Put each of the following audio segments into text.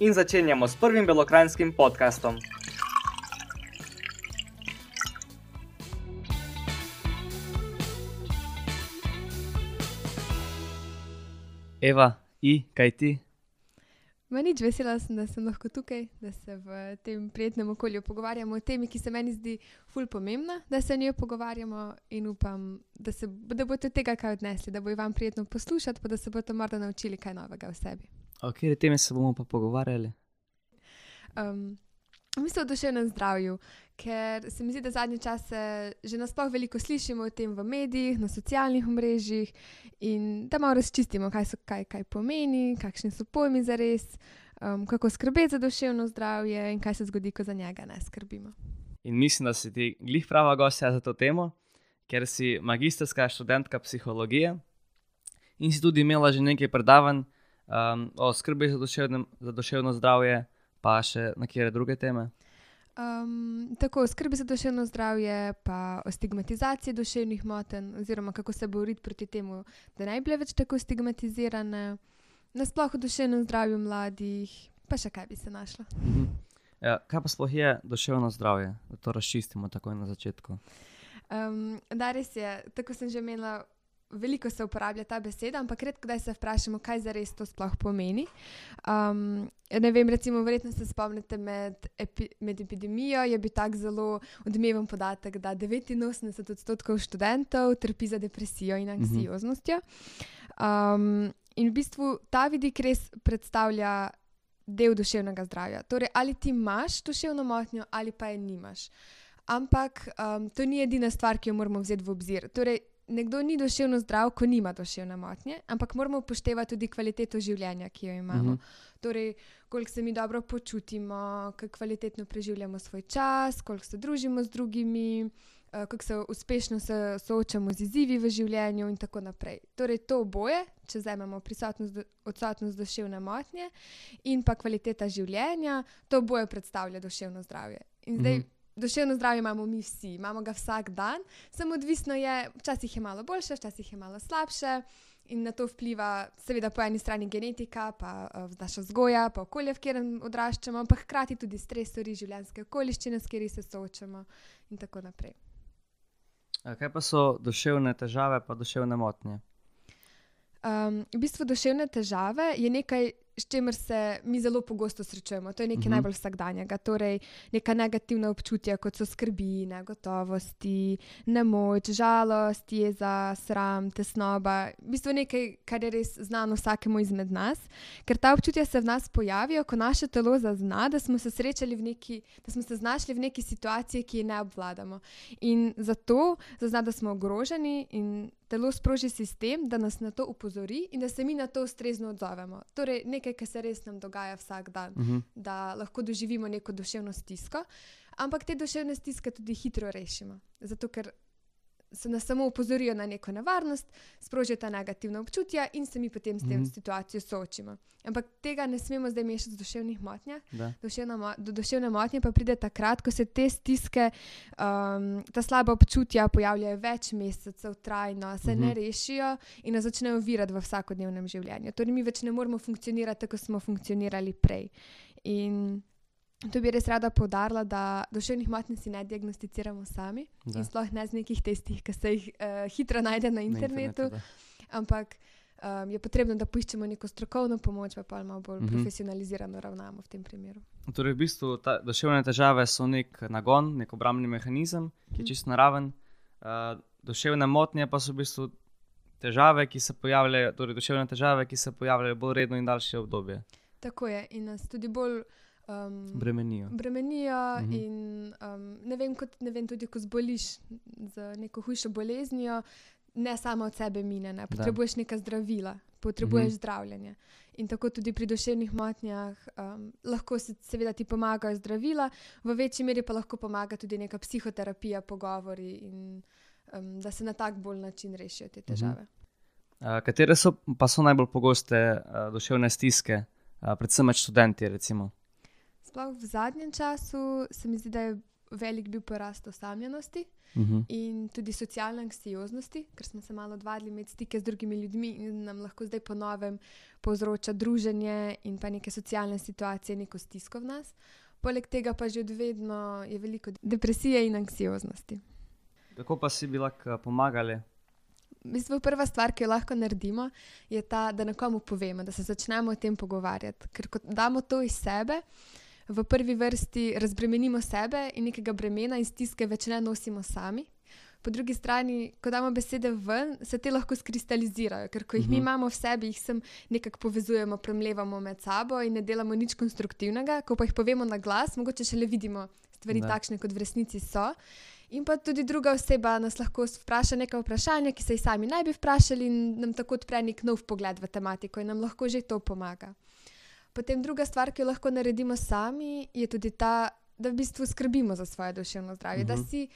in začenjamo s prvim belokrajinskim podkastom. Eva, i, kaj ti? Ma nič vesela sem, da sem lahko tukaj, da se v tem prijetnem okolju pogovarjamo o temi, ki se meni zdi ful pomembna, da se o njej pogovarjamo in upam, da, se, da boste od tega kaj odnesli, da bo vam prijetno poslušati, pa da se boste morda naučili kaj novega o sebi. O kateri temi se bomo pa pogovarjali? Um, Mislim o duševnem zdravju, ker se mi zdi, da zadnje čase že nasploh veliko slišimo o tem v medijih, na socialnih mrežah in da malo razčistimo, kaj, so, kaj, kaj pomeni, kakšni so pojmi za res, um, kako skrbeti za duševno zdravje in kaj se zgodi, ko za njega ne skrbimo. In mislim, da si ti glih prava gostja za to temo, ker si magistrska študentka psihologije in si tudi imela že nekaj predavanj um, o skrbi za, za duševno zdravje pa še na kjer druge teme? Um, tako, skrbi za duševno zdravje, pa o stigmatizaciji duševnih motenj, oziroma kako se boriti proti temu, da bi bile več tako stigmatizirane, nasplošno o duševnem zdravju mladih, pa še kaj bi se našlo. Mhm. Ja, kaj pa sploh je duševno zdravje, da to razčistimo takoj na začetku? Um, da, res je, tako sem že imela veliko se uporablja ta beseda, ampak redko kdaj se vprašamo, kaj za res to sploh pomeni. Um, ne vem, recimo, verjetno se spomnite med, epi, med epidemijo, je bil tak zelo odmeven podatek, da 89 odstotkov študentov trpi za depresijo in mhm. anksioznostjo. Um, in v bistvu ta vidik res predstavlja. Del duševnega zdravja. Torej, ali ti imaš duševno motnjo, ali pa je nimaš. Ampak um, to ni edina stvar, ki jo moramo vzeti v obzir. Torej, nekdo ni duševno zdrav, ko nima duševne motnje, ampak moramo upoštevati tudi kvaliteto življenja, ki jo imamo. Uh mhm. -huh. Torej, koliko se mi dobro počutimo, kako kvalitetno preživljamo svoj čas, koliko se družimo z drugimi, uh, kako se uspešno se soočamo z izzivi v življenju, in tako naprej. Torej, to oboje, če vzamemo prisotnost, odsotnost duševne motnje in pa kvaliteta življenja, to oboje predstavlja duševno zdravje. In zdaj. Uh mhm. -huh duševno zdravje imamo mi vsi, imamo ga vsak dan, samo odvisno je, včasih je malo boljše, včasih je malo slabše. In na to vpliva, seveda, po eni strani genetika, pa uh, naša vzgoja, pa okolje, v katerem odraščamo, pa hkrati tudi stresori, življenjske okoliščine, s katerimi se soočamo, in tako naprej. Kaj pa so duševne težave, pa duševne motnje? Um, v bistvu duševne težave je nekaj, s čimer se mi zelo pogosto srečujemo. To je nekaj uh mhm. -huh. najbolj vsakdanjega. Torej, neka negativna občutja, kot so skrbi, negotovosti, nemoč, žalost, jeza, sram, tesnoba. V bistvu nekaj, kar je res znano vsakemu izmed nas, ker ta občutja se v nas pojavijo, ko naše telo zazna, da smo se srečali v neki, da smo se znašli v neki situaciji, ki jo ne obvladamo. In zato zazna, da smo ogroženi in telo sproži sistem, da nas na to upozori in da se mi na to ustrezno odzovemo. Torej, nekaj, kar se res nam dogaja vsak dan, uh mhm. -huh. da lahko doživimo neko duševno stisko, ampak te duševne stiske tudi hitro rešimo. Zato, ker se nas samo upozorijo na neko nevarnost, sprožijo ta negativna občutja in se mi potem s tem mm -hmm. situacijo soočimo. Ampak tega ne smemo zdaj mešati z duševnih motnjah. Duševna, do duševne motnje pa pride takrat, ko se te stiske, um, ta slaba občutja pojavljajo več mesecev, trajno, se mm -hmm. ne mhm. rešijo in nas začnejo virati v vsakodnevnem življenju. Torej, mi več ne moremo funkcionirati tako, kot smo funkcionirali prej. In To bi res rada povdarila, da duševnih motnj si ne diagnosticiramo sami, sploh ne z nekih testih, ki se jih uh, hitro najde na internetu. Na internetu ampak um, je potrebno, da poiščemo neko strokovno pomoč, pa pa malo bolj uh mhm. -huh. profesionalizirano ravnamo v tem primeru. Torej, v bistvu ta duševne težave so nek nagon, nek obrambni mehanizem, ki je mhm. čisto naraven. Uh, duševne motnje pa so v bistvu težave, ki se pojavljajo, torej duševne težave, ki se pojavljajo bolj redno in daljše obdobje. Tako je in nas tudi bolj um, bremenijo. Bremenijo uh mhm. -huh. in um, ne, vem, kot, ne vem, tudi ko zboliš z neko hujšo boleznijo, ne samo od sebe mine, ne? potrebuješ neka zdravila, potrebuješ Mhm. zdravljenje. In tako tudi pri duševnih motnjah um, lahko se seveda ti pomagajo zdravila, v večji meri pa lahko pomaga tudi neka psihoterapija, pogovori in um, da se na tak bolj način rešijo te težave. Uh, katere so pa so najbolj pogoste uh, duševne stiske, uh, predvsem med študenti? Recimo? Sploh v zadnjem času se mi zdi, da je velik bil porast osamljenosti. Uh -huh. in tudi socialne anksioznosti, ker smo se malo odvadili imeti stike z drugimi ljudmi in nam lahko zdaj po novem povzroča druženje in pa neke socialne situacije, neko stisko v nas. Poleg tega pa že od vedno je veliko depresije in anksioznosti. Kako pa si bi lahko pomagali? V bistvu prva stvar, ki jo lahko naredimo, je ta, da nekomu povemo, da se začnemo o tem pogovarjati. Ker ko damo to iz sebe, v prvi vrsti razbremenimo sebe in nekega bremena in stiske več ne nosimo sami. Po drugi strani, ko damo besede ven, se te lahko skristalizirajo, ker ko jih mi Mhm. imamo v sebi, jih sem nekako povezujemo, premlevamo med sabo in ne delamo nič konstruktivnega. Ko pa jih povemo na glas, mogoče šele vidimo stvari Da. takšne, kot v resnici so. In pa tudi druga oseba nas lahko vpraša nekaj vprašanja, ki se jih sami naj bi vprašali, in nam tako odpre nek nov pogled v tematiko, in nam lahko že to pomaga. Potem druga stvar, ki jo lahko naredimo sami, je tudi ta, da v bistvu skrbimo za svoje duševno zdravje. Uh -huh. Da Mhm. si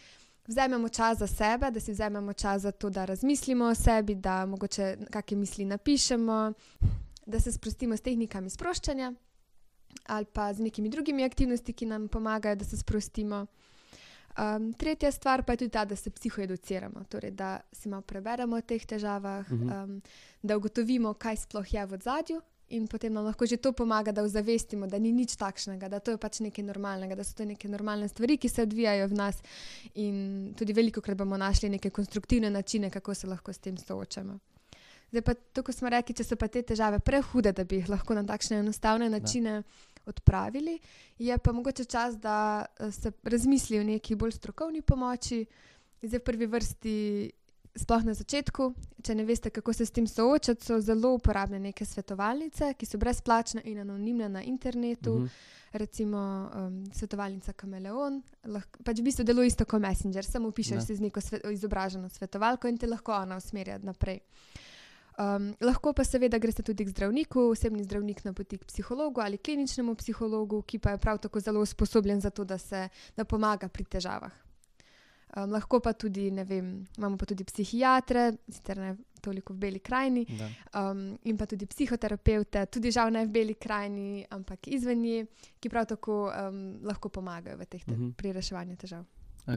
vzamemo čas za sebe, da si vzamemo čas za to, da razmislimo o sebi, da mogoče kakšne misli napišemo, da se sprostimo s tehnikami sproščanja ali pa z nekimi drugimi aktivnostmi, ki nam pomagajo, da se sprostimo. Um, tretja stvar pa je tudi ta, da se psihoeduciramo, torej da si malo preberemo o teh težavah, Mhm. um, da ugotovimo, kaj sploh je v zadju, in potem nam lahko že to pomaga, da ozavestimo, da ni nič takšnega, da to je pač nekaj normalnega, da so to neke normalne stvari, ki se odvijajo v nas, in tudi veliko krat bomo našli neke konstruktivne načine, kako se lahko s tem soočamo. Zdaj pa, tako smo rekli, če so pa te težave prehude, da bi jih lahko na takšne enostavne načine odpravili, je pa mogoče čas, da eh, se razmisli o neki bolj strokovni pomoči. Zdaj, v prvi vrsti, sploh na začetku, če ne veste, kako se s tem soočati, so zelo uporabne neke svetovalnice, ki so brezplačne in anonimne na internetu. Uh -huh. -huh. Recimo um, svetovalnica Kameleon, lahko, pač v bistvu deluje isto kot Messenger, samo pišeš si z neko sve, izobraženo svetovalko in te lahko ona usmerja naprej. Um, lahko pa seveda greste tudi k zdravniku, osebni zdravnik napoti k psihologu ali kliničnemu psihologu, ki pa je prav tako zelo usposobljen za to, da, se, da pomaga pri težavah. Um, lahko pa tudi, ne vem, imamo pa tudi psihiatre, sicer ne toliko v Beli krajini, Da. um, in pa tudi psihoterapeute, tudi žal ne v Beli krajini, ampak izven nje, ki prav tako um, lahko pomagajo v teh te, Mhm. pri reševanju težav.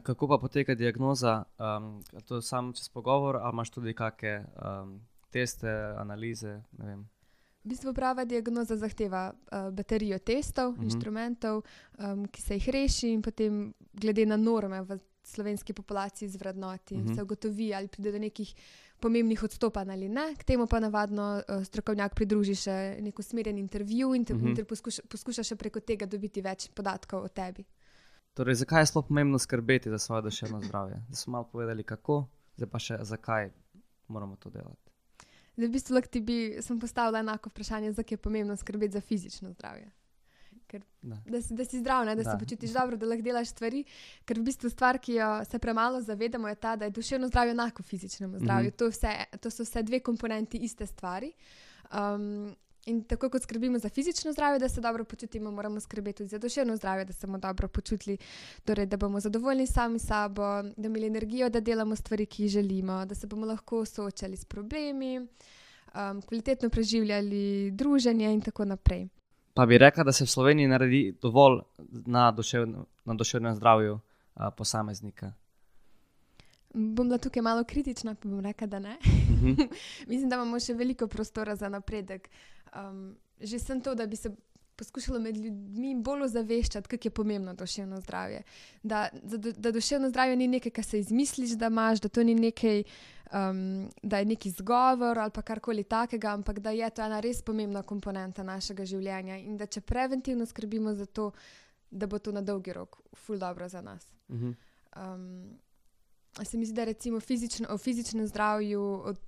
Kako pa poteka diagnoza? Um, to je samo čez pogovor, ali imaš tudi kakšne um, teste, analize? V bistvu prava diagnoza zahteva uh, baterijo testov, Mhm. uh -huh. inštrumentov, um, ki se jih reši, in potem, glede na norme v slovenski populaciji, zvrednoti in Mhm. uh -huh. se ugotovi, ali pride do nekih pomembnih odstopanj ali ne. K temu pa navadno uh, strokovnjak pridruži še nek usmerjen intervju in, te, uh Mhm. -huh. in poskuša, poskuša še preko tega dobiti več podatkov o tebi. Torej, zakaj je sploh pomembno skrbeti za svoje duševno zdravje? Da smo malo povedali, kako, zdaj pa še zakaj moramo to delati. Zdaj, v bistvu lahko ti bi sem postavila enako vprašanje, zakaj je pomembno skrbeti za fizično zdravje. Da. Da si, da si zdrav, ne? da, da se počutiš dobro, da lahko delaš stvari. Ker v bistvu stvar, ki jo se premalo zavedamo, je ta, da je duševno zdravje enako fizičnemu zdravju. Mhm. To, vse, to so vse dve komponenti iste stvari. Um, in tako kot skrbimo za fizično zdravje, da se dobro počutimo, moramo skrbeti tudi za duševno zdravje, da se bomo dobro počutili, torej, da bomo zadovoljni sami s sabo, da bomo imeli energijo, da delamo stvari, ki jih želimo, da se bomo lahko soočali s problemi, um, kvalitetno preživljali druženje in tako naprej. Pa bi rekla, da se v Sloveniji naredi dovolj na, duševno, na duševnem zdravju a, posameznika. Bom bila tukaj malo kritična, pa bom rekla, da ne. Mhm. Mislim, da imamo še veliko prostora za napredek. Um, že sem to, da bi se poskušalo med ljudmi bolj ozaveščati, kako je pomembno duševno zdravje. Da, da, da duševno zdravje ni nekaj, kar se izmisliš, da imaš, da to ni nekaj, um, da je neki izgovor ali karkoli takega, ampak da je to ena res pomembna komponenta našega življenja in da če preventivno skrbimo za to, da bo to na dolgi rok ful dobro za nas. Mhm. Um, se mi zdi, da recimo fizično, o fizičnem zdravju od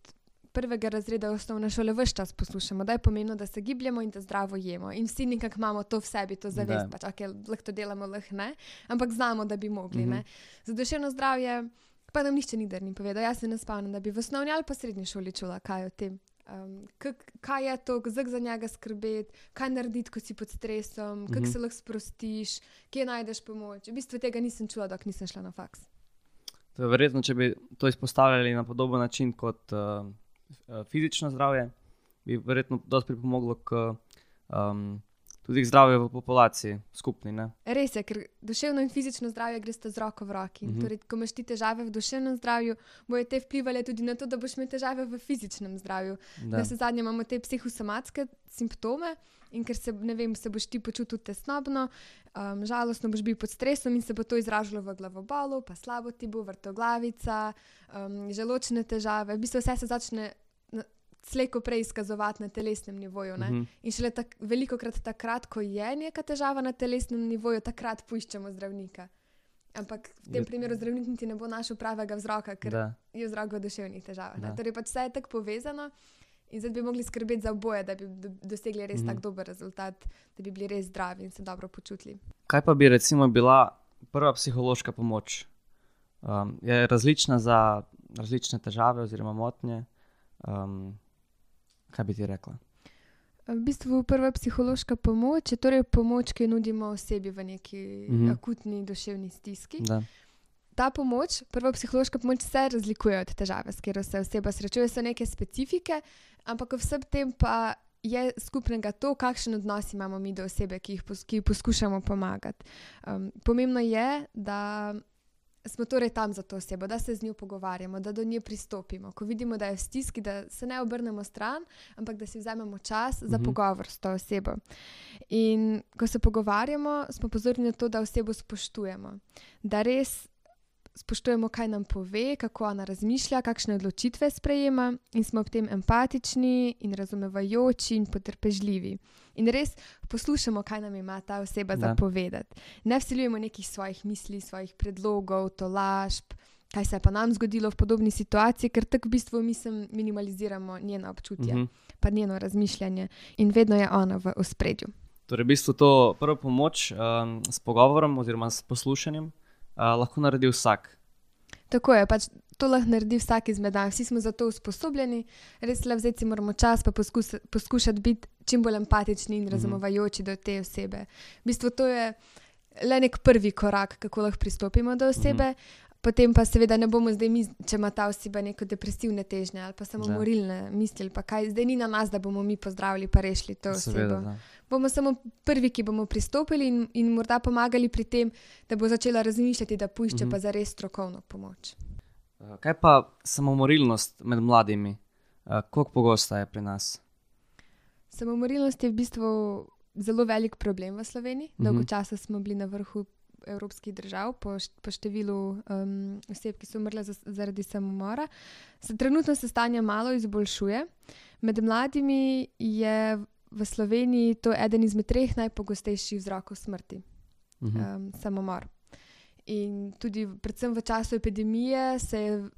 prvega razreda osnovne šole vse čas poslušamo, da je pomembno, da se gibljemo in da zdravo jemo. In vsi nekako imamo to v sebi, to zavest, Da. pač, okay, lahko to delamo, lahko ne, ampak znamo, da bi mogli. Mhm. Mm -hmm. Za duševno zdravje Pa nam nihče nikdar ni povedal. Jaz se ne spomnim, da bi v osnovni ali pa srednji šoli čula kaj o tem. Um, kak, kaj je to, kako za njega skrbeti, kaj narediti, ko si pod stresom, kako Mhm. se lahko sprostiš, kje najdeš pomoč. V bistvu tega nisem čula, dok nisem šla na faks. Verjetno, če bi to izpostavljali na podoben način kot uh, fizično zdravje, bi verjetno dosti pripomoglo k um, tudi k zdravju v populaciji, skupni. Ne? Res je, ker duševno in fizično zdravje gresta z roko v roki. Mm. -hmm. torej, ko imaš ti težave v duševnem zdravju, bojo te vplivali tudi na to, da boš imel težave v fizičnem zdravju. Da. Na vse zadnje imamo te psihosomatske simptome. In ker se, ne vem, se boš ti počutil tesnobno, um, žalostno boš bil pod stresom in se bo to izražalo v glavobolu, pa slabo ti bo, vrtoglavica, um, želočne težave. V bistvu vse se začne na- slejko prej izkazovati na telesnem nivoju. Uh Mhm. In šele tak, veliko krat takrat, ko je neka težava na telesnem nivoju, takrat poiščemo zdravnika. Ampak v tem Je- primeru zdravnik niti ne bo našel pravega vzroka, ker Da. je vzrok v duševnih težavah. Ne. Torej, pač vse je tako povezano in zdaj bi mogli skrbeti za oboje, da bi do, dosegli res mm Mhm. -hmm. tako dober rezultat, da bi bili res zdravi in se dobro počutili. Kaj pa bi recimo bila prva psihološka pomoč? Um, je različna za različne težave oziroma motnje. Um, kaj bi ti rekla? V bistvu prva psihološka pomoč je torej pomoč, ki jo nudimo osebi v neki mm. -hmm. akutni duševni stiski. Da. ta pomoč, prva psihološka pomoč, se razlikuje od težave, s katero se oseba srečuje, so neke specifike, ampak vsem tem pa je skupnega to, kakšen odnos imamo mi do osebe, ki jih pos, ki ji poskušamo pomagati. Um, pomembno je, da smo torej tam za to osebo, da se z njo pogovarjamo, da do nje pristopimo. Ko vidimo, da je v stiski, da se ne obrnemo stran, ampak da si vzamemo čas za Mhm. pogovor s to osebo. In ko se pogovarjamo, smo pozorni na to, da osebo spoštujemo, da res spoštujemo, kaj nam pove, kako ona razmišlja, kakšne odločitve sprejema, in smo ob tem empatični in razumevajoči in potrpežljivi. In res poslušamo, kaj nam ima ta oseba Da. za povedati. Ne vsiljujemo nekih svojih misli, svojih predlogov, tolažb. Kaj se je pa nam zgodilo v podobni situaciji, ker tako v bistvu mi minimaliziramo njeno občutje, uh -huh. pa njeno razmišljanje in vedno je ona v ospredju. Torej, v bistvu to prvo pomoč um, s pogovorom oziroma s poslušanjem lahko naredi vsak. Tako je, pač to lahko naredi vsak izmed nas, vsi smo za to usposobljeni, res le vzeti moramo čas, pa poskus, poskušati biti čim bolj empatični in razumevajoči do te osebe. V bistvu to je le nek prvi korak, kako lahko pristopimo do osebe. Mhm. Potem pa seveda ne bomo zdaj, mi, če ima ta oseba neko depresivne težnje ali pa samo morilne misli, ali pa kaj, zdaj ni na nas, da bomo mi pozdravili in rešili to Seveda, osebo. da. Bomo samo prvi, ki bomo pristopili in, in morda pomagali pri tem, da bo začela razmišljati, da poišče Mhm. mm -hmm. pa za res strokovno pomoč. Uh, Kaj pa samomorilnost med mladimi? Uh, Koliko pogosta je pri nas? Samomorilnost je v bistvu zelo velik problem v Sloveniji. Mhm. Dolgo časa smo bili na vrhu evropskih držav po, po številu um, oseb, ki so umrle za, zaradi samomora. Se, trenutno se stanje malo izboljšuje. Med mladimi je v Sloveniji to eden izmed treh najpogostejših vzrokov smrti. Mhm. um, samomor. In tudi, predvsem v času epidemije, se je v-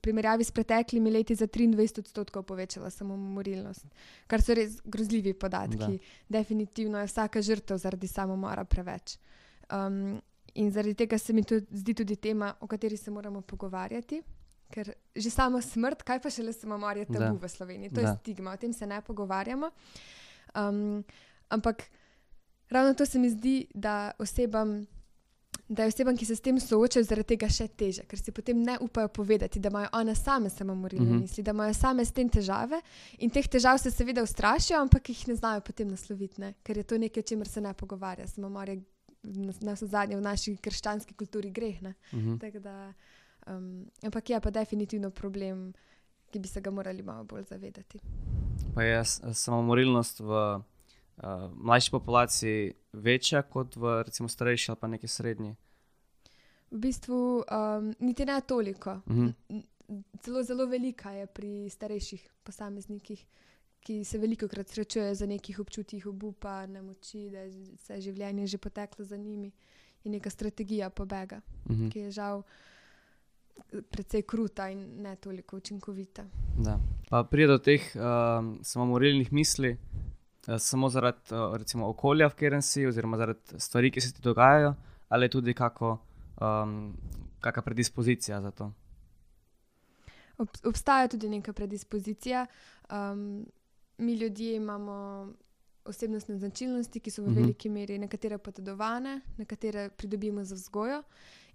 primerjavi s preteklimi leti za 23 odstotkov povečala samomorilnost, kar so res grozljivi podatki. Da. Da. Definitivno je vsaka žrtev zaradi samomora preveč. Um, in zaradi tega se mi tudi, zdi tudi tema, o kateri se moramo pogovarjati. Ker že sama smrt, kaj pa šele samomor, je tabu Da. v Sloveniji, to Da. je stigma, o tem se ne pogovarjamo. Um, ampak ravno to se mi zdi, da osebam. Da je osebam, ki se s tem soočajo, zaradi tega še teže, ker si potem ne upajo povedati, da imajo one same samomorilne mm -hmm. misli, da imajo same s tem težave in teh težav se seveda ustrašijo, ampak jih ne znajo potem nasloviti, ne? ker je to nekaj, o čemer se ne pogovarja. Samomor je na, na zadnje v naši krščanski kulturi greh. Ne? Mhm. Tako Da, um, ampak je pa definitivno problem, ki bi se ga morali malo bolj zavedati. Pa je samomorilnost v uh, mlajši populaciji večja kot v recimo starejši ali pa neki srednji? V bistvu um, niti ne toliko. Mhm. N- n- Celo zelo velika je pri starejših posameznikih, ki se veliko krat srečujejo z nekih občutij obupa, nemoči, da je vse življenje že poteklo za njimi. Je neka strategija pobega, Mhm. ki je žal precej kruta in ne toliko učinkovita. Da. Pa pride do teh um, samomorilnih misli uh, samo zaradi uh, recimo, okolja, v katerem si, oziroma zaradi stvari, ki se ti dogajajo, ali tudi kako, um, kakšna predispozicija za to? Ob, obstaja tudi neka predispozicija. Um, mi ljudje imamo osebnostne značilnosti, ki so v Mhm. uh -huh. veliki meri nekatere potedovane, nekatere pridobimo za vzgojo.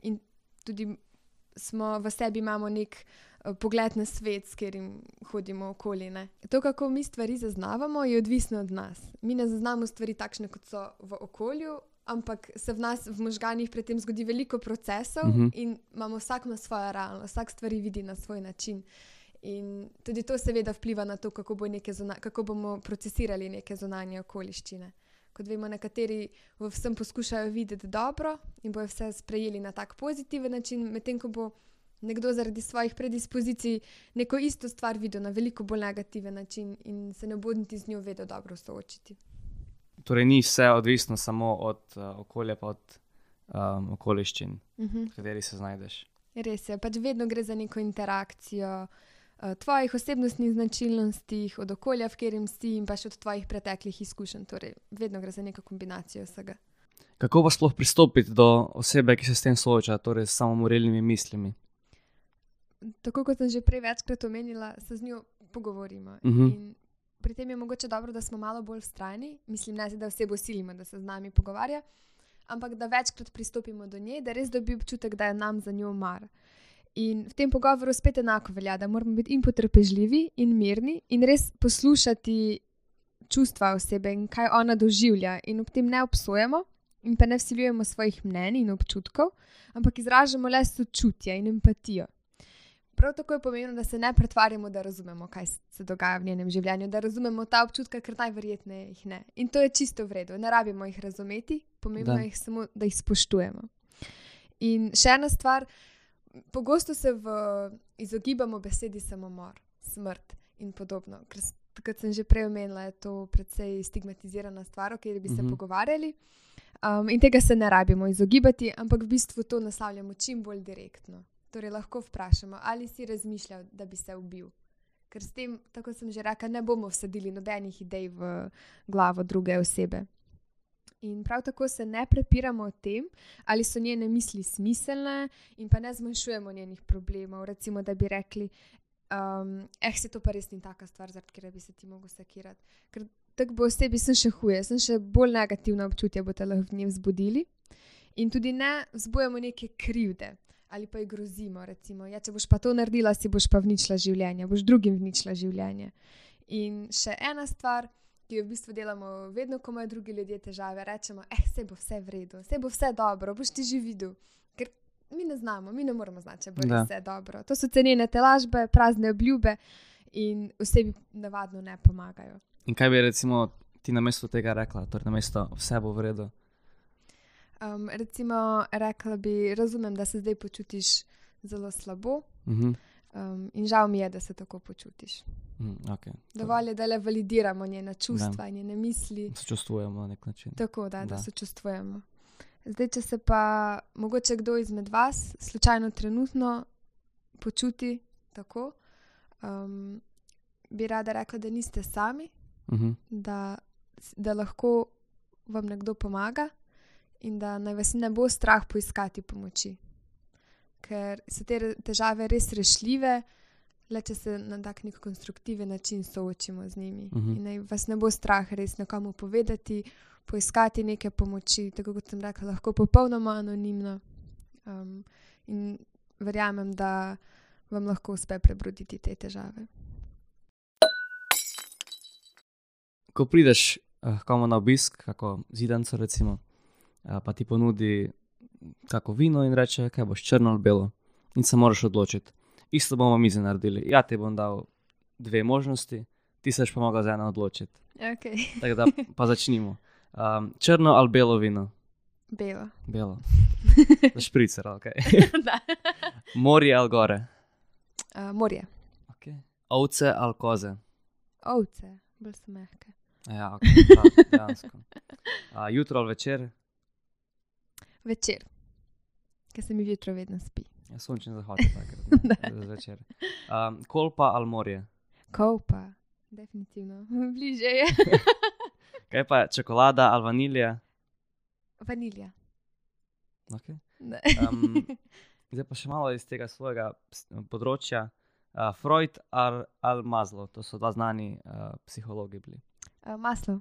In tudi smo v sebi imamo nek uh, pogled na svet, s katerim hodimo okoli. Ne. To, kako mi stvari zaznavamo, je odvisno od nas. Mi ne zaznamo stvari takšne, kot so v okolju. Ampak se v nas, v možganjih, predtem zgodi veliko procesov, uh Mhm. -huh. in imamo vsak na svojo realnost, vsak stvari vidi na svoj način. In tudi to, seveda, vpliva na to, kako, bo zuna, kako bomo procesirali neke zunanje okoliščine. Kot vemo, nekateri v vsem poskušajo videti dobro in bojo vse sprejeli na tak pozitiven način, medtem ko bo nekdo zaradi svojih predispozicij neko isto stvar videl na veliko bolj negativen način in se ne bo niti z njo vedel dobro soočiti. Torej, ni vse odvisno samo od uh, okolja, pa od um, okoliščin, Mhm. v kateri se znajdeš. Res je, pač vedno gre za neko interakcijo uh, tvojih osebnostnih značilnosti, od okolja, v katerem si in pa še od tvojih preteklih izkušenj. Torej, vedno gre za neko kombinacijo vsega. Kako pa sploh pristopiti do osebe, ki se s tem sooča, torej s samomorilnimi mislimi? Tako kot sem že prej večkrat omenila, se z njo pogovorimo. Mhm. In Pri tem je mogoče dobro, da smo malo bolj vztrajni. Mislim, ne, da osebo silimo, da se z nami pogovarja, ampak da večkrat pristopimo do nje, da res dobi občutek, da je nam za njo mar. In v tem pogovoru spet enako velja, da moramo biti in potrpežljivi, in mirni, in res poslušati čustva osebe in kaj ona doživlja, in ob tem ne obsojamo in pa ne vsiljujemo svojih mnenj in občutkov, ampak izražamo le sočutje in empatijo. Prav tako je pomembno, da se ne pretvarjamo, da razumemo, kaj se dogaja v njenem življenju, da razumemo ta občutka, ker najverjetneje jih ne. In to je čisto v redu, ne rabimo jih razumeti, pomembno Da. je samo, da jih spoštujemo. In še ena stvar, pogosto se v, izogibamo besedi samomor, smrt in podobno. Ker, kot sem že prej omenila, je to precej stigmatizirana stvar, o kateri bi se Mhm. pogovarjali. Um, in tega se ne rabimo izogibati, ampak v bistvu to naslavljamo čim bolj direktno. Torej, lahko vprašamo, ali si razmišljal, da bi se ubil. Ker s tem, tako sem že rekla, ne bomo vsadili nobenih idej v glavo druge osebe. In prav tako se ne prepiramo o tem, ali so njene misli smiselne, in pa ne zmanjšujemo njenih problemov. Recimo, da bi rekli, um, eh, se to pa res ni taka stvar, zaradi katere bi se ti mogel sekirati. Ker tako bo osebi sem še huje, sem še bolj negativna občutja boste lahko v njej vzbudili. In tudi ne vzbujamo neke krivde ali pa ji grozimo. Recimo, ja, če boš pa to naredila, si boš pa vničila življenje, boš drugim vničila življenje. In še ena stvar, ki jo v bistvu delamo vedno, ko imajo drugi ljudje težave, rečemo, eh, se bo vse v redu, vse bo vse dobro, boš ti že videl. Ker mi ne znamo, mi ne moramo znati, če bo res vse dobro. To so cenjene telažbe, prazne obljube in osebi navadno ne pomagajo. In kaj bi recimo ti na mestu tega rekla, torej na mesto vse bo v redu? Um, recimo, rekla bi, razumem, da se zdaj počutiš zelo slabo Mhm. Um, in žal mi je, da se tako počutiš. Mhm, okay. Dovolj je, da le validiramo njene čustva, njene misli, Sočustvujemo na nek način. tako da, da. Da. da se čustvujemo. Zdaj, če se pa mogoče kdo izmed vas slučajno trenutno počuti tako, um, bi rada rekla, da niste sami, Mhm. da, da lahko vam nekdo pomaga in da naj vas ne bo strah poiskati pomoči. Ker so te težave res rešljive, le če se na tak nek konstruktiven način soočimo z njimi. Mhm. In naj vas ne bo strah res nekomu povedati, poiskati neke pomoči, tako kot sem rekla, lahko popolnoma anonimno. Um, in verjamem, da vam lahko uspe prebroditi te težave. Ko prideš uh, komu na obisk, kako zidanco recimo, uh, pa ti ponudi kako vino in reče, kaj boš črno ali belo, in se moraš odločiti. Isto bomo mi zdaj naredili. Ja, ti bom dal dve možnosti, ti se pa mogla za eno odločiti. Okay. Tako da pa začnimo. Um, črno ali belo vino? Belo. Belo. Za špricer, ok. Morje ali gore? Uh, morje. Okay. Ovce ali koze? Ovce, bolj so mehke. Ja, okay, da, dejansko. Uh, jutro ali večer? Večer, ker se mi jutro vedno spi. Ja, sončen zahod je takrat, ne, zvečer. Um, kolpa ali morje? Kopa, definitivno. Bliže je. Kaj pa čokolada ali vanilija? Vanilija. Okay. Um, Zdaj pa še malo iz tega svojega področja. Uh, Freud ali al Maslow, to so dva znani uh, psihologi bili. Uh, Maslow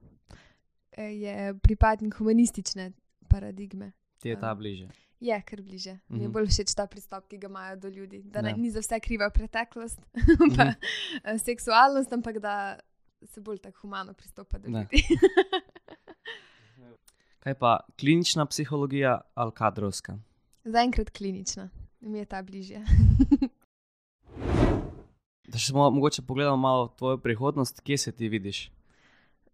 eh, je pripadnik humanistične paradigme. Ti je ta bliže. Je kar bliže. Mi je Mhm. bolj všeč ta pristop, ki ga imajo do ljudi. Da ne, Ja. ni za vse kriva preteklost, pa eh, seksualnost, ampak da se bolj tako humano pristopa do Da. ljudi. Kaj pa klinična psihologija ali kadrovska? Zaenkrat klinična, mi je ta bližje. Da še mo mogoče pogledamo malo tvojo prihodnost, kje se ti vidiš?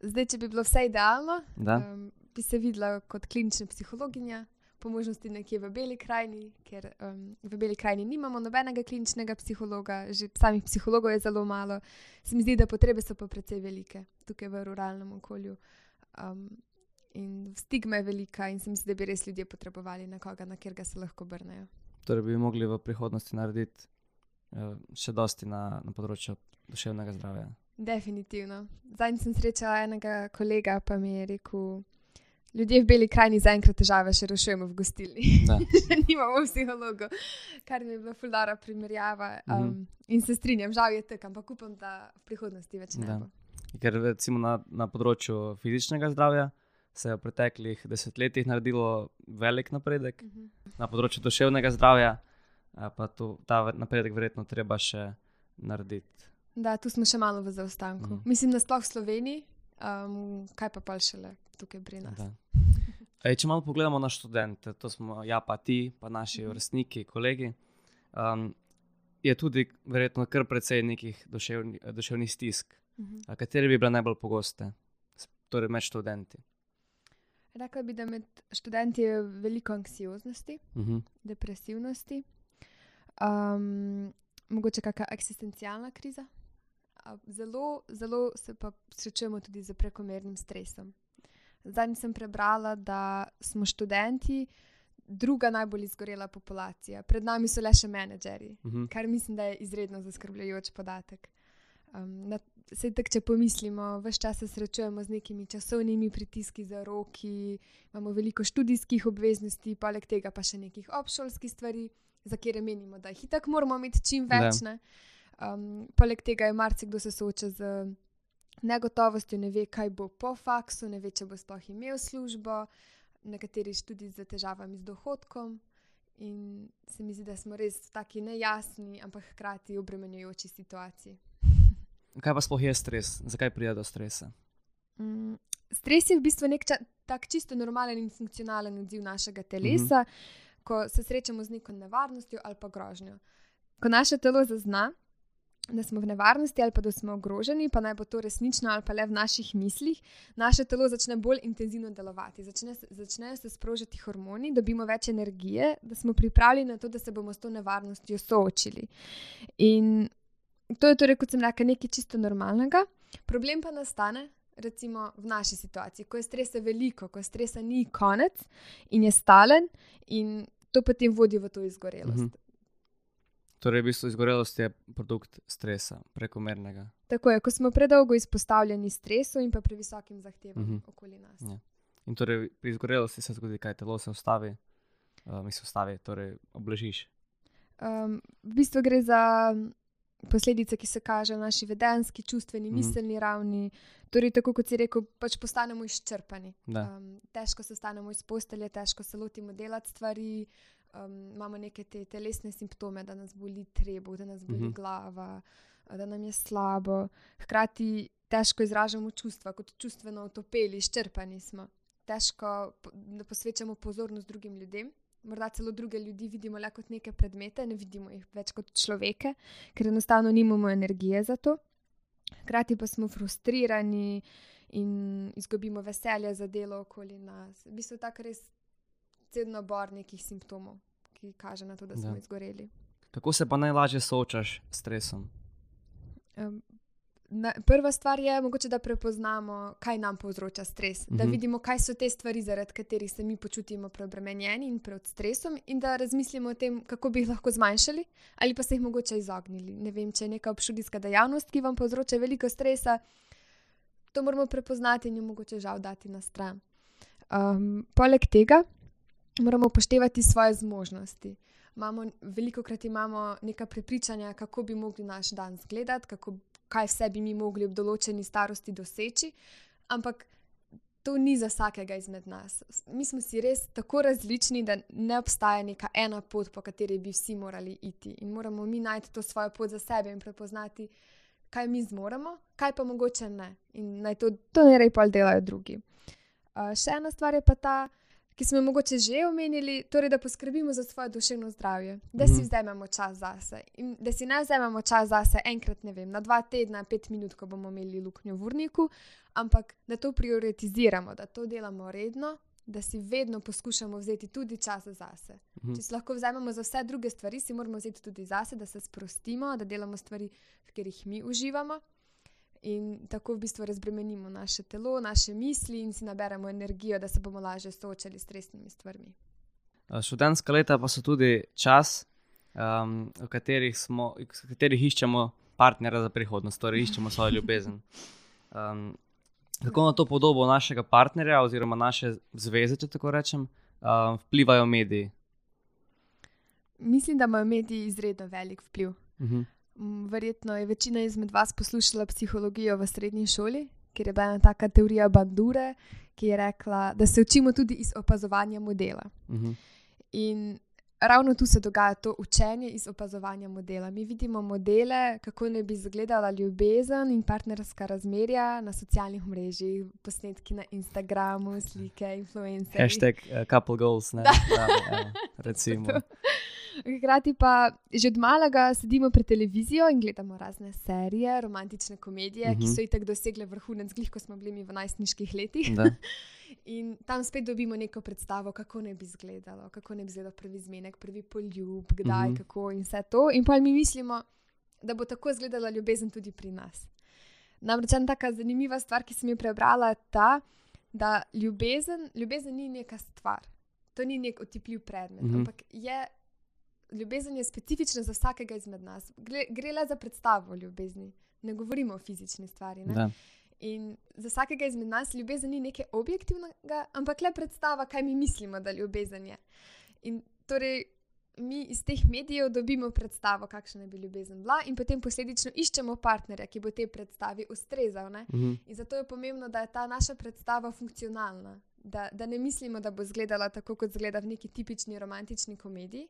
Zdaj, če bi bilo vse idealno, Da? um, bi se videla kot klinična psihologinja, po možnosti nekje v Beli krajini, ker um, v Beli krajini nimamo nobenega kliničnega psihologa, že samih psihologov je zelo malo. Se mi zdi, da potrebe so pa precej velike tukaj v ruralnem okolju. Um, in stigma je velika, in se mi zdi, da bi res ljudje potrebovali nekoga, na katerega se lahko obrnejo. Torej bi mogli v prihodnosti narediti uh, še dosti na, na področju duševnega zdravja. Definitivno. Zadnjič sem srečala enega kolega, pa mi je rekel, ljudje v Beli krajini zaenkrat težave še rešujemo v gostilni. Da. Nimamo psihologov, kar mi je bila fuldara primerjava. Um, Mhm. In se strinjam, žal je tako, ampak upam, da v prihodnosti več ne Da. bo. Ker recimo na, na področju fizičnega zdravja se je v preteklih desetletjih naredilo velik napredek, Mhm. na področju duševnega zdravja eh, pa to, ta napredek verjetno treba še narediti. Da, tu smo še malo v zaostanku. Mhm. Mislim, da sploh v Sloveniji, um, kaj pa pa šele tukaj pri nas. Da. Ej, če malo pogledamo na študente, to smo ja, pa ti, pa naši Mhm. vrstniki, kolegi, um, je tudi verjetno kar precej nekih duševni, duševnih stisk. Mhm. A katere bi bile najbolj pogoste, torej med študenti? Rekla bi, da med študenti je veliko anksioznosti. Mhm. depresivnosti, um, mogoče kakšna eksistencialna kriza. Zelo, zelo se pa srečujemo tudi z prekomernim stresom. Zadnjič sem prebrala, da smo študenti druga najbolj izgorela populacija, pred nami so le še menedžerji, Mhm. kar mislim, da je izredno zaskrbljujoč podatek. Um, na, sej tak, če pomislimo, vse čas se srečujemo z nekimi časovnimi pritiski za roki, imamo veliko študijskih obveznosti, poleg tega pa še nekih obšolskih stvari, za katere menimo, da jih itak moramo imeti čim več. Um, poleg tega je marsikdo se sooča z negotovostjo, ne ve, kaj bo po faksu, ne ve, če bo sploh imel službo, nekateri tudi z težavami z dohodkom. In se mi zdi, da smo res v taki nejasni, ampak hkrati obremenjujoči situaciji. Kaj pa sploh je stres? Zakaj pride do stresa? Mm, Stres je v bistvu nek tak čisto normalen in funkcionalen odziv našega telesa, mm -hmm. ko se srečamo z neko nevarnostjo ali pa grožnjo. Ko naše telo zazna, da smo v nevarnosti ali pa da smo ogroženi, pa naj bo to resnično ali pa le v naših mislih, naše telo začne bolj intenzivno delovati, začne, se- začnejo sprožiti hormoni, dobimo več energije, da smo pripravljeni na to, da se bomo s to nevarnostjo soočili. In to je torej, kot sem rekla, nekaj čisto normalnega. Problem pa nastane, recimo v naši situaciji, ko je stresa veliko, ko stresa ni konec in je stalen, in to potem vodi v to izgorelost. Mhm. Torej, v bistvu izgorelost je produkt stresa, prekomernega. Tako je, ko smo predolgo izpostavljeni stresu in pa previsokim zahtevam Mhm. okoli nas. Ja. In torej, pri izgorelosti se zgodi, kaj telo se ustavi, uh, mi se ustavi, torej obležiš. Um, v bistvu gre za posledice, ki se kažejo na naši vedenski, čustveni, Mhm. miselni ravni. Torej, tako kot si rekel, pač postanemo izčrpani. Da. Um, težko se stanemo iz postelje, težko se lotimo delati stvari. Um, imamo neke te telesne simptome, da nas boli trebuh, da nas boli Mhm. mhm. glava, da nam je slabo. Hkrati težko izražamo čustva, kot čustveno otopeli, izčrpani smo. Težko po- posvečamo pozornost drugim ljudem. Morda celo druge ljudi vidimo le kot neke predmete, ne vidimo jih več kot človeke, ker enostavno nimamo energije za to. Hkrati pa smo frustrirani in izgubimo veselje za delo okoli nas. V bistvu je tako res cel nabor nekih simptomov, ki kaže na to, da smo Da. izgoreli. Kako se pa najlažje soočaš s stresom? Um, na, prva stvar je, mogoče, da prepoznamo, kaj nam povzroča stres. Da Mhm. vidimo, kaj so te stvari, zaradi katerih se mi počutimo preobremenjeni in pod stresom, in da razmislimo o tem, kako bi jih lahko zmanjšali ali pa se jih mogoče izognili. Ne vem, če je neka obšudijska dejavnost, ki vam povzroča veliko stresa, to moramo prepoznati in jo mogoče žal dati na stran. Um, poleg tega moramo upoštevati svoje zmožnosti. Imamo, veliko krat imamo neka prepričanja, kako bi mogli naš dan izgledati, kako, kaj vse bi mi mogli ob določeni starosti doseči, ampak to ni za vsakega izmed nas. Mi smo si res tako različni, da ne obstaja neka ena pot, po kateri bi vsi morali iti. In moramo mi najti to svojo pot za sebe in prepoznati, kaj mi zmoremo, kaj pa mogoče ne. In naj to, to ne rej pol delajo drugi. Uh, še ena stvar je pa ta, ki smo jo mogoče že omenili, torej da poskrbimo za svoje duševno zdravje, da si Mhm. vzamemo čas zase. In da si ne vzamemo čas zase enkrat, ne vem, na dva tedna, pet minut, ko bomo imeli luknjo v urniku, ampak da to prioritiziramo, da to delamo redno, da si vedno poskušamo vzeti tudi čas zase. Mhm. Če si lahko vzamemo za vse druge stvari, si moramo vzeti tudi zase, da se sprostimo, da delamo stvari, v katerih mi uživamo. In tako v bistvu razbremenimo naše telo, naše misli in si naberemo energijo, da se bomo lažje soočali s stresnimi stvarmi. Uh, Študentska leta pa so tudi čas, um, v, katerih smo, v katerih iščemo partnerja za prihodnost, torej iščemo svojo ljubezen. Um, kako na to podobo našega partnerja oziroma naše zveze, če tako rečem, um, vplivajo mediji? Mislim, da imajo mediji izredno velik vpliv. Mhm. Mm, Verjetno je večina izmed vas poslušala psihologijo v srednji šoli, kjer je bila ena taka teorija Bandure, ki je rekla, da se učimo tudi iz opazovanja modela. Mhm. In ravno tu se dogaja to učenje iz opazovanja modela. Mi vidimo modele, kako naj bi izgledala ljubezen in partnerska razmerja na socialnih mrežah, posnetki na Instagramu, slike, influencerji. Hashtag uh, couple goals, ne? Da. Da, ja, recimo. Hkrati pa že od malega sedimo pred televizijo in gledamo razne serije, romantične komedije, uh -huh. ki Mhm. so itak dosegle vrhunec, glih, ko smo bili mi v najstniških letih. Da. In tam spet dobimo neko predstavo, kako naj bi izgledalo, kako naj bi izgledal prvi zmenek, prvi poljub, kdaj, Mhm. mm -hmm. kako in vse to. In pa mi mislimo, da bo tako izgledala ljubezen tudi pri nas. Namreč ena taka zanimiva stvar, ki sem jo prebrala, je ta, da ljubezen, ljubezen ni neka stvar, to ni nek otipljiv predmet, mm Mhm. -hmm. ampak je. Ljubezen je specifična za vsakega izmed nas. Gre, gre le za predstavo ljubezni, ne govorimo o fizični stvari. In za vsakega izmed nas ljubezen ni nekaj objektivnega, ampak le predstava, kaj mi mislimo, da ljubezen je. In torej mi iz teh medijev dobimo predstavo, kakšna je bi ljubezen bila, in potem posledično iščemo partnerja, ki bo tej predstavi ustrezal. Ne? Mhm. In zato je pomembno, da je ta naša predstava funkcionalna. Da, da ne mislimo, da bo izgledala tako, kot izgleda v neki tipični romantični komediji,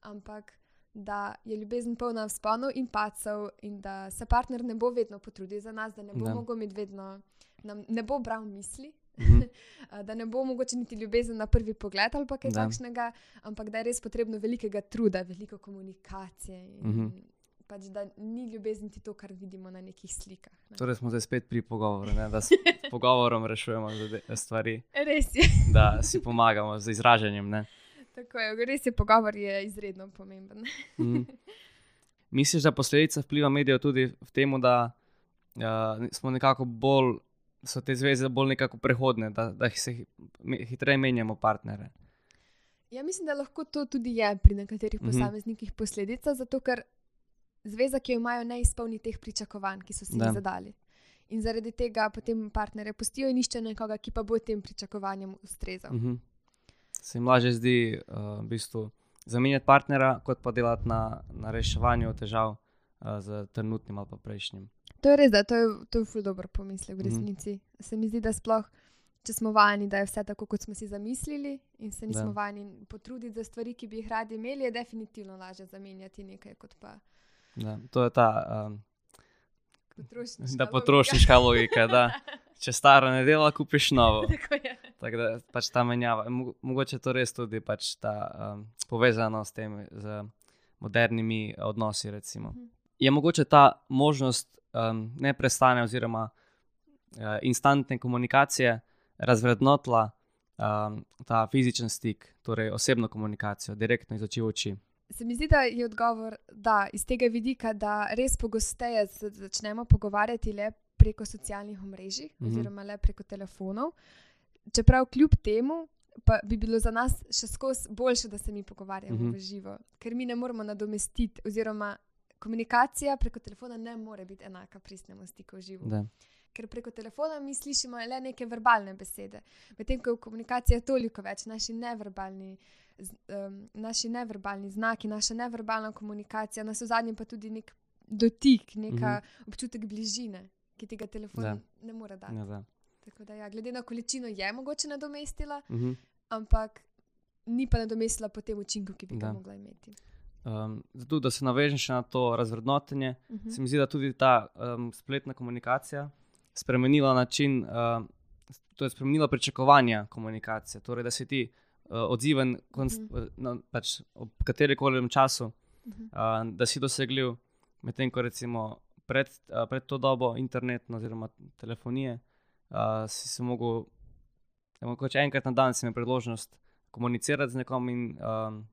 ampak da je ljubezen polna vzponov in pacov, in da se partner ne bo vedno potrudil za nas, da ne bo Da. mogel imeti vedno, nam ne bo bral misli, Mhm. a, da ne bo mogoče niti ljubezen na prvi pogled ali kaj Da. takšnega, ampak da je res potrebno velikega truda, veliko komunikacije. In, Mhm. pač, da ni ljubezen ti to, kar vidimo na nekih slikah. Ne. Torej smo zdaj spet pri pogovoru, ne? da s pogovorom rešujemo stvari, Res je. da si pomagamo z izražanjem. Ne? Tako je, res je pogovor je izredno pomemben. Mhm. Misliš, da posledica vpliva medijev tudi v tem, da uh, smo nekako bolj, so te zveze bolj nekako prehodne, da, da se hitreje menjamo partnere. Ja, mislim, da lahko to tudi je pri nekaterih Mhm. posameznikih posledica, zato ker zveza, ki jo imajo, ne izpolni teh pričakovanj, ki so si jih zadali. In zaradi tega potem partnerje pustijo in iščejo nekoga, ki pa bo tem pričakovanjem ustrezal. Mhm. Se jim lažje zdi uh, v bistvu zamenjati partnera, kot pa delati na, na reševanju težav uh, z trenutnim ali pa prejšnjim. To je res, da to je, to je ful dobro pomislek v Mhm. resnici. Mm -hmm. Se mi zdi, da sploh, če smo vajeni, da je vse tako, kot smo si zamislili, in se nismo vajeni potruditi za stvari, ki bi jih radi imeli, je definitivno lažje zamenjati nekaj kot pa Da, to je ta um, potrošniška. da logika. potrošniška logika. Da, če staro ne dela, kupiš novo. Tako je. Tako da pač ta menjava. Mo- Mogoče to res tudi pač ta um, povezano s tem, z modernimi odnosi. Recimo. Mhm. Je mogoče ta možnost um, neprestane oziroma uh, instantne komunikacije razvrednotila um, ta fizičen stik, torej osebno komunikacijo, direktno iz oči v oči. Se mi zdi, da je odgovor da, iz tega vidika, da res pogosteje se začnemo pogovarjati le preko socialnih omrežij Mhm. mhm. oziroma le preko telefonov. Čeprav kljub temu pa bi bilo za nas še skozi boljše, da se mi pogovarjamo Mhm. mhm. v živo, ker mi ne moremo nadomestiti, oziroma komunikacija preko telefona ne more biti enaka pristnemu stiku v živo. Da. Ker preko telefona mi slišimo le neke verbalne besede, medtem ko je v komunikaciji toliko več naši neverbalni um, naši neverbalni znaki, naša neverbalna komunikacija, na zadnje pa tudi nek dotik, neka Mhm. mm -hmm. občutek bližine, ki tega telefon Da. ne more dati. Ja, da. Tako da, ja, glede na količino je mogoče nadomestila, Mhm. ampak ni pa nadomestila po tem učinku, ki bi ga Da. mogla imeti. Um, zato, da se navežem še na to razvrednotenje, Uh -huh. se mi zdi, da tudi ta um, spletna komunikacija spremenila način, uh, to je spremenila pričakovanja komunikacije. Torej, da si ti uh, odziven konst, Mhm. uh -huh. na, pač ob katerem času, uh Uh -huh. uh, da si dosegljiv, medtem ko recimo pred, uh, pred to dobo internetno oziroma telefonije, uh, si se mogel, mogoče enkrat na dan si imel priložnost komunicirati z nekom in um,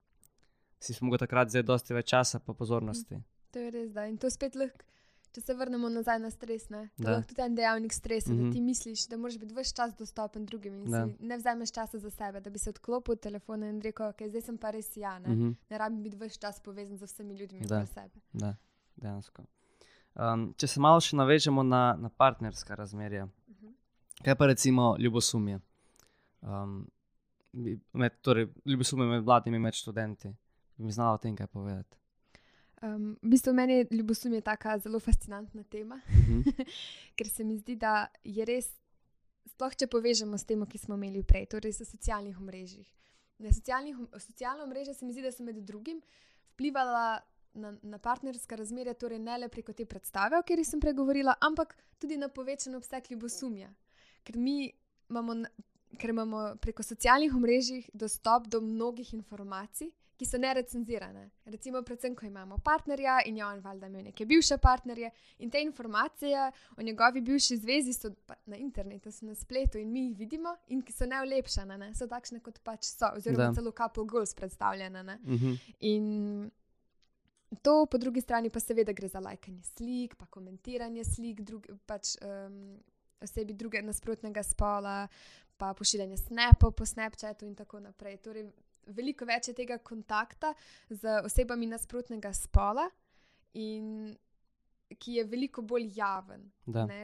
si si mogel takrat vzeti dosti več časa pa pozornosti. To je res, da. In to spet lahko, če se vrnemo nazaj na stres, ne? to je tudi en dejavnik stresa, mm Mhm. -hmm. da ti misliš, da moraš biti vse čas dostopen drugim in Da. si ne vzameš časa za sebe, da bi se odklopil od telefona in rekel, ok, zdaj sem pa res ja, ne, mm Mhm. -hmm. ne rabim biti vse čas povezan z vsemi ljudmi Da. okoli sebe. Da, dejansko. Um, če se malo še navežemo na, na partnerska razmerja, Mhm. kaj pa recimo ljubosumje? Um, med, torej, ljubosumje med mladimi, med študenti. Bi mi znala o tem kaj povedati? Um, v bistvu meni je ljubosumje taka zelo fascinantna tema, Mhm. ker se mi zdi, da je res, sploh če povežemo s tem, ki smo imeli prej, torej s socialnih omrežjih. Na socialnih, socialna omrežja se mi zdi, da so med drugim vplivala na, na partnerska razmerja, torej ne le preko te predstave, o kateri sem pregovorila, ampak tudi na povečan obseg ljubosumja. Ker mi imamo, ker imamo preko socialnih omrežij dostop do mnogih informacij, ki so nerecenzirane. Recimo, predvsem, ko imamo partnerja in je on valjda imel neke bivše partnerje in te informacije o njegovi bivši zvezi so na internetu, so na spletu in mi jih vidimo in ki so neulepšane, ne? so takšne, kot pač so, oziroma Da. celo couple goals predstavljene. Ne? Mhm. In to, po drugi strani, pa seveda gre za lajkanje slik, pa komentiranje slik drug, pač, um, osebi druge nasprotnega spola, pa pošiljanje snapov po Snapchatu in tako naprej. Torej, veliko več je tega kontakta z osebami nasprotnega spola, in ki je veliko bolj javen.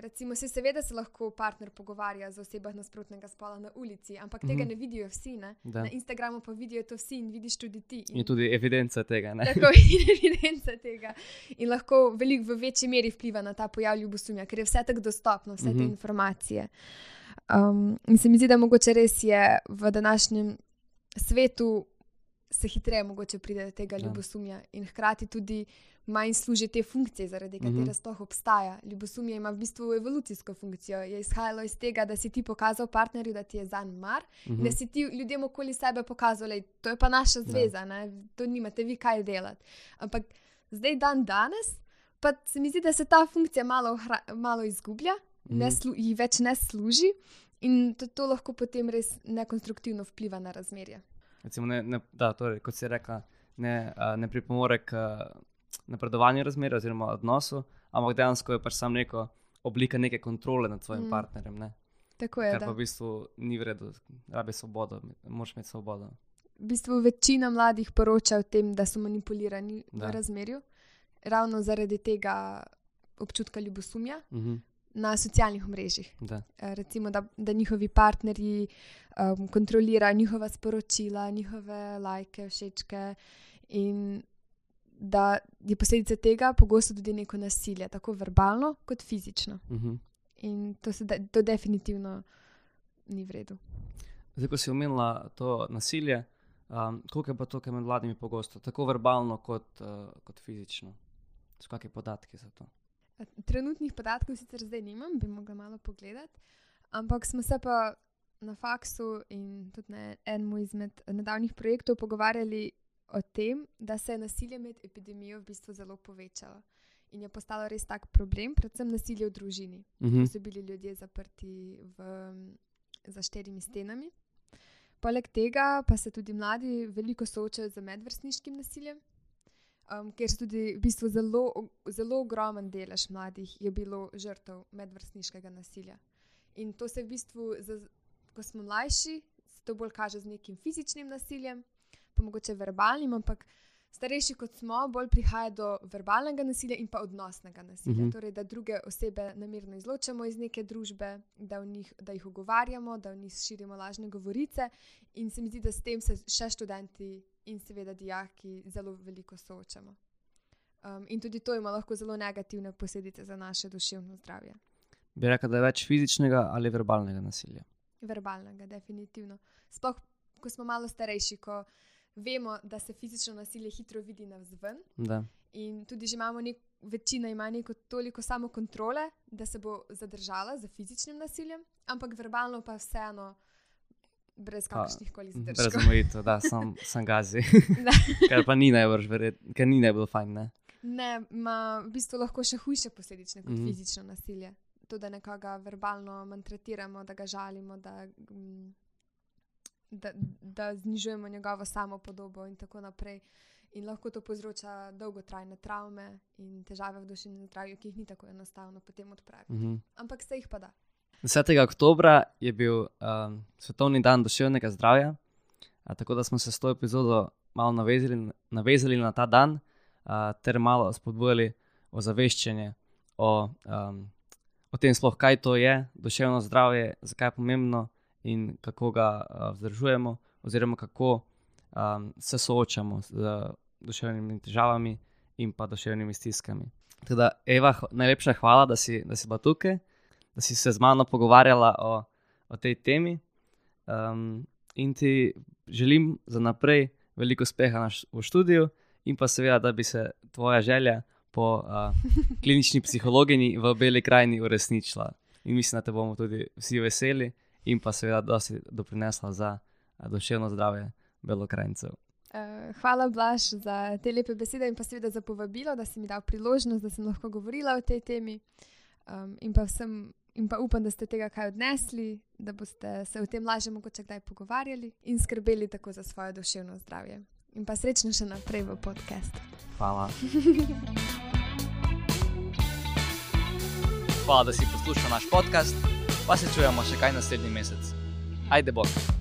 Recimo, se seveda se lahko partner pogovarja z osebami nasprotnega spola na ulici, ampak tega Mhm. ne vidijo vsi. Ne? Da. Na Instagramu pa vidijo to vsi in vidiš tudi ti. Je tudi evidenca tega. Ne? Tako je evidenca tega. In lahko veliko v večji meri vpliva na ta pojav ljubosumja, ker je vse tako dostopno, vse te Mhm. informacije. Um, in se mi zdi, da mogoče res je v današnjem svetu se hitreje mogoče pride do tega Ja. ljubosumja in hkrati tudi manj služi te funkcije, zaradi katere Mhm. sploh obstaja. Ljubosumje ima v bistvu evolucijsko funkcijo. Je izhajalo iz tega, da si ti pokazal partnerju, da ti je zanj mar, Mhm. Mhm. da si ti ljudem okoli sebe pokazal, da to je pa naša zveza, ne? to nimate vi kaj delati. Ampak zdaj, dan danes, pa se mi zdi, da se ta funkcija malo, malo izgublja, mm Mhm. -hmm. ji več ne služi. In to, to lahko potem res nekonstruktivno vpliva na razmerje. Recimo, ne, ne, da, torej, kot si rekla, ne, ne pripomore k napredovanju razmer oziroma odnosu, ampak dejansko je pač samo neko oblika neke kontrole nad svojim mm. Mm. partnerjem. Ne? Tako je. Kar da. pa v bistvu ni v redu, rabi svobodo, moraš imeti svobodo. v bistvu večina mladih poroča o tem, da so manipulirani Da. v razmerju, ravno zaradi tega občutka ljubosumja Mhm. Na socialnih omrežjih. Da. Eh, Recimo, da, da njihovi partnerji um, kontrolirajo njihova sporočila, njihove lajke, všečke, in da je posledica tega pogosto tudi neko nasilje, tako verbalno kot fizično. Mhm. In to, se, de, to definitivno ni v redu. Zdaj, ko si omenila to nasilje, um, koliko je pa to, kar med mladimi pogosto, tako verbalno kot, uh, kot fizično? So kakšni podatki za to? Trenutnih podatkov sicer zdaj nimam, bi mogla malo pogledati, ampak smo se pa na faksu in tudi na enem izmed nedavnih projektov pogovarjali o tem, da se je nasilje med epidemijo v bistvu zelo povečalo in je postalo res tak problem, predvsem nasilje v družini, Mhm. ko so bili ljudje zaprti v, za štirimi stenami. Poleg tega pa se tudi mladi veliko soočajo z medvrstniškim nasiljem, um, ker so tudi v bistvu zelo, zelo ogromen delež mladih je bilo žrtev medvrstniškega nasilja. In to se v bistvu, z, ko smo mlajši, se to bolj kaže z nekim fizičnim nasiljem, pa mogoče verbalnim, ampak starejši kot smo, bolj prihaja do verbalnega nasilja in pa odnosnega nasilja. Mhm. Torej, da druge osebe namerno izločamo iz neke družbe, da, njih, da jih ogovarjamo, da v njih širimo lažne govorice. In se mi zdi, da s tem se še študenti in seveda dijaki zelo veliko soočamo. Um, in tudi to ima lahko zelo negativne posledice za naše duševno zdravje. Bi rekel, da je več fizičnega ali verbalnega nasilja. Verbalnega, definitivno. Sploh, ko smo malo starejši, ko vemo, da se fizično nasilje hitro vidi navzven. Da. In tudi že imamo nek, večina ima neko toliko samokontrole, da se bo zadržala za fizičnim nasiljem, ampak verbalno pa vseeno brez kakršnih koli Mhm, Brez zadržkov. omejitev, da, sam, sam gazi. Kar pa ni najbolj verjetno, ker ni najbolj fajn. Ne? Ne, ima v bistvu lahko še hujše posledice kot mm -hmm. fizično nasilje. To, da nekoga verbalno maltretiramo, da ga žalimo, da, mm, da, da znižujemo njegovo samopodobo in tako naprej. In lahko to povzroča dolgotrajne travme in težave v duševnem zdravju, ki jih ni tako enostavno potem odpraviti. Mhm. Ampak se jih pa da. 10. oktober je bil um, svetovni dan duševnega zdravja, a, tako da smo se s to epizodo malo navezali, navezali na ta dan, a, ter malo spodbujali ozaveščanje o, um, o tem, sploh, kaj to je duševno zdravje, zakaj je pomembno in kako ga a, vzdržujemo, oziroma kako um, se soočamo z uh, duševnimi težavami in pa duševnimi stiskami. Teda, Eva, najlepša hvala, da si, da si bila tukaj da si se z mano pogovarjala o, o tej temi. Um, in ti želim za naprej veliko uspeha na v študiju, in pa seveda, da bi se tvoja želja po uh, klinični psihologinji v Beli krajini uresničila. In mislim, da te bomo tudi vsi veseli, in pa seveda, da si doprinesla za uh, duševno zdravje belokrajincev. Uh, hvala, Blaž, za te lepe besede in pa seveda za povabilo, da si mi dal priložnost, da sem lahko govorila o tej temi. Um, in, pa vsem, in pa upam, da ste tega kaj odnesli, da boste se o tem lažje mogoče kdaj pogovarjali in skrbeli tako za svoje duševno zdravje. In pa srečno še naprej v podkastu. Hvala. Hvala, da si poslušal naš podcast, pa se čujemo še kaj naslednji mesec. Ajde, bog.